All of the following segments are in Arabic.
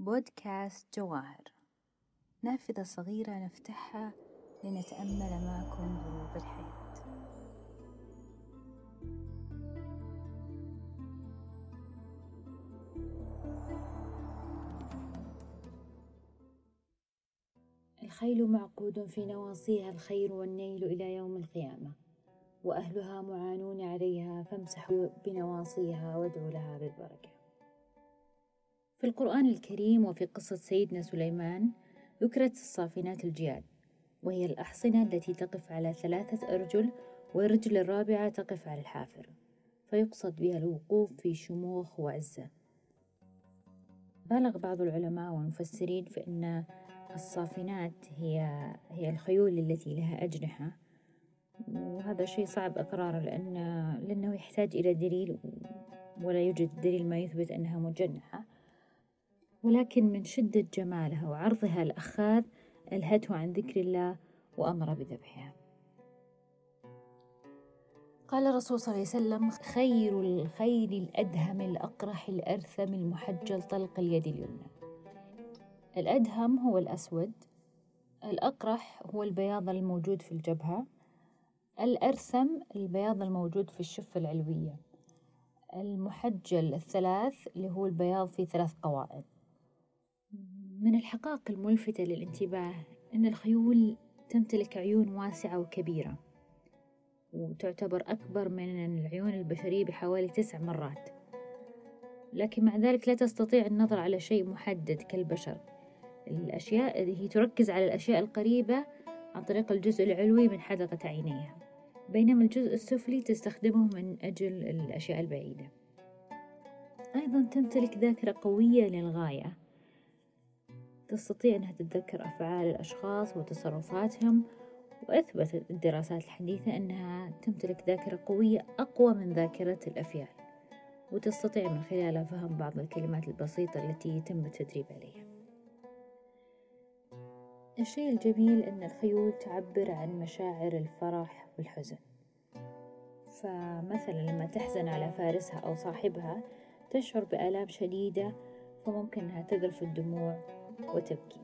بودكاست جواهر. نافذة صغيرة نفتحها لنتأمل معكم غروب الحياة الخيل معقود في نواصيها الخير والنيل إلى يوم القيامة وأهلها معانون عليها فامسحوا بنواصيها وادعوا لها بالبركة. في القرآن الكريم وفي قصة سيدنا سليمان ذكرت الصافنات الجياد وهي الأحصنة التي تقف على ثلاثة أرجل والرجل الرابعة تقف على الحافر فيقصد بها الوقوف في شموخ وعزة. بالغ بعض العلماء والمفسرين في أن الصافنات هي هي الخيول التي لها أجنحة وهذا شيء صعب إقراره لأن لأنه يحتاج إلى دليل ولا يوجد دليل ما يثبت أنها مجنحة. ولكن من شدة جمالها وعرضها الأخاذ ألهته عن ذكر الله وأمر بذبحها. قال الرسول صلى الله عليه وسلم خير الخيل الأدهم الأقرح الأرثم المحجل طلق اليد اليمنى. الأدهم هو الأسود الأقرح هو البياض الموجود في الجبهة الأرثم البياض الموجود في الشفة العلوية المحجل الثلاث اللي هو البياض في ثلاث قوائم. من الحقائق الملفتة للانتباه أن الخيول تمتلك عيون واسعة وكبيرة وتعتبر أكبر من العيون البشرية بحوالي تسع مرات. لكن مع ذلك لا تستطيع النظر على شيء محدد كالبشر. الأشياء هي تركز على الأشياء القريبة عن طريق الجزء العلوي من حدقة عينيها بينما الجزء السفلي تستخدمه من أجل الأشياء البعيدة. أيضا تمتلك ذاكرة قوية للغاية تستطيع أنها تتذكر أفعال الأشخاص وتصرفاتهم وأثبتت الدراسات الحديثة أنها تمتلك ذاكرة قوية أقوى من ذاكرة الأفيال وتستطيع من خلالها فهم بعض الكلمات البسيطة التي يتم التدريب عليها. الشيء الجميل أن الخيول تعبر عن مشاعر الفرح والحزن. فمثلا لما تحزن على فارسها أو صاحبها تشعر بآلام شديدة فممكن أنها تذرف الدموع وتبكي.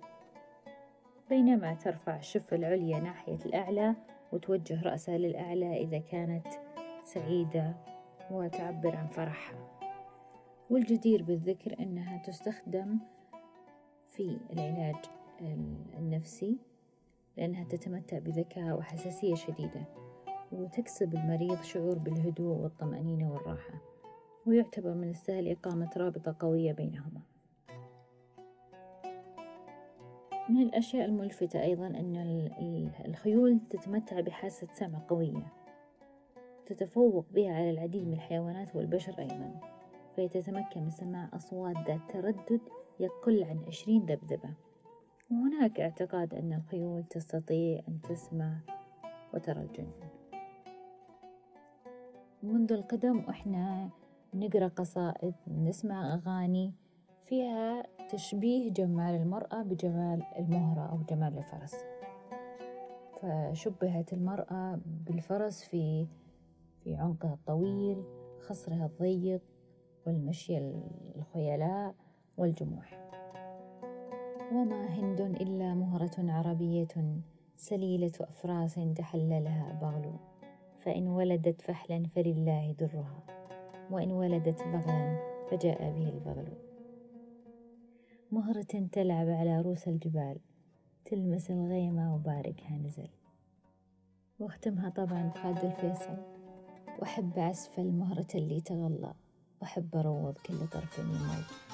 بينما ترفع الشفة العليا ناحية الأعلى وتوجه رأسها للأعلى إذا كانت سعيدة وتعبر عن فرحها. والجدير بالذكر أنها تستخدم في العلاج النفسي لأنها تتمتع بذكاء وحساسية شديدة وتكسب المريض شعور بالهدوء والطمأنينة والراحة ويعتبر من السهل إقامة رابطة قوية بينهما. من الأشياء الملفتة أيضا أن الخيول تتمتع بحاسة سمع قوية تتفوق بها على العديد من الحيوانات والبشر أيضا فهي تتمكن من سماع أصوات ذات تردد يقل عن عشرين ذبذبة وهناك اعتقاد أن الخيول تستطيع أن تسمع وترى الجن منذ القدم وإحنا نقرأ قصائد نسمع أغاني فيها تشبيه جمال المرأة بجمال المهرة أو جمال الفرس. فشبهت المرأة بالفرس في في عنقها الطويل خصرها الضيق والمشي الخيلاء والجموح. وما هند إلا مهرة عربية سليلة أفراس تحللها بغل فإن ولدت فحلا فلله درها وإن ولدت بغلا فجاء به البغل. مهرة تلعب على روس الجبال تلمس الغيمة وباركها نزل. واختمها طبعا بخالد الفيصل. وأحب أسفل مهرة اللي تغلى وأحب أروض كل طرف يمل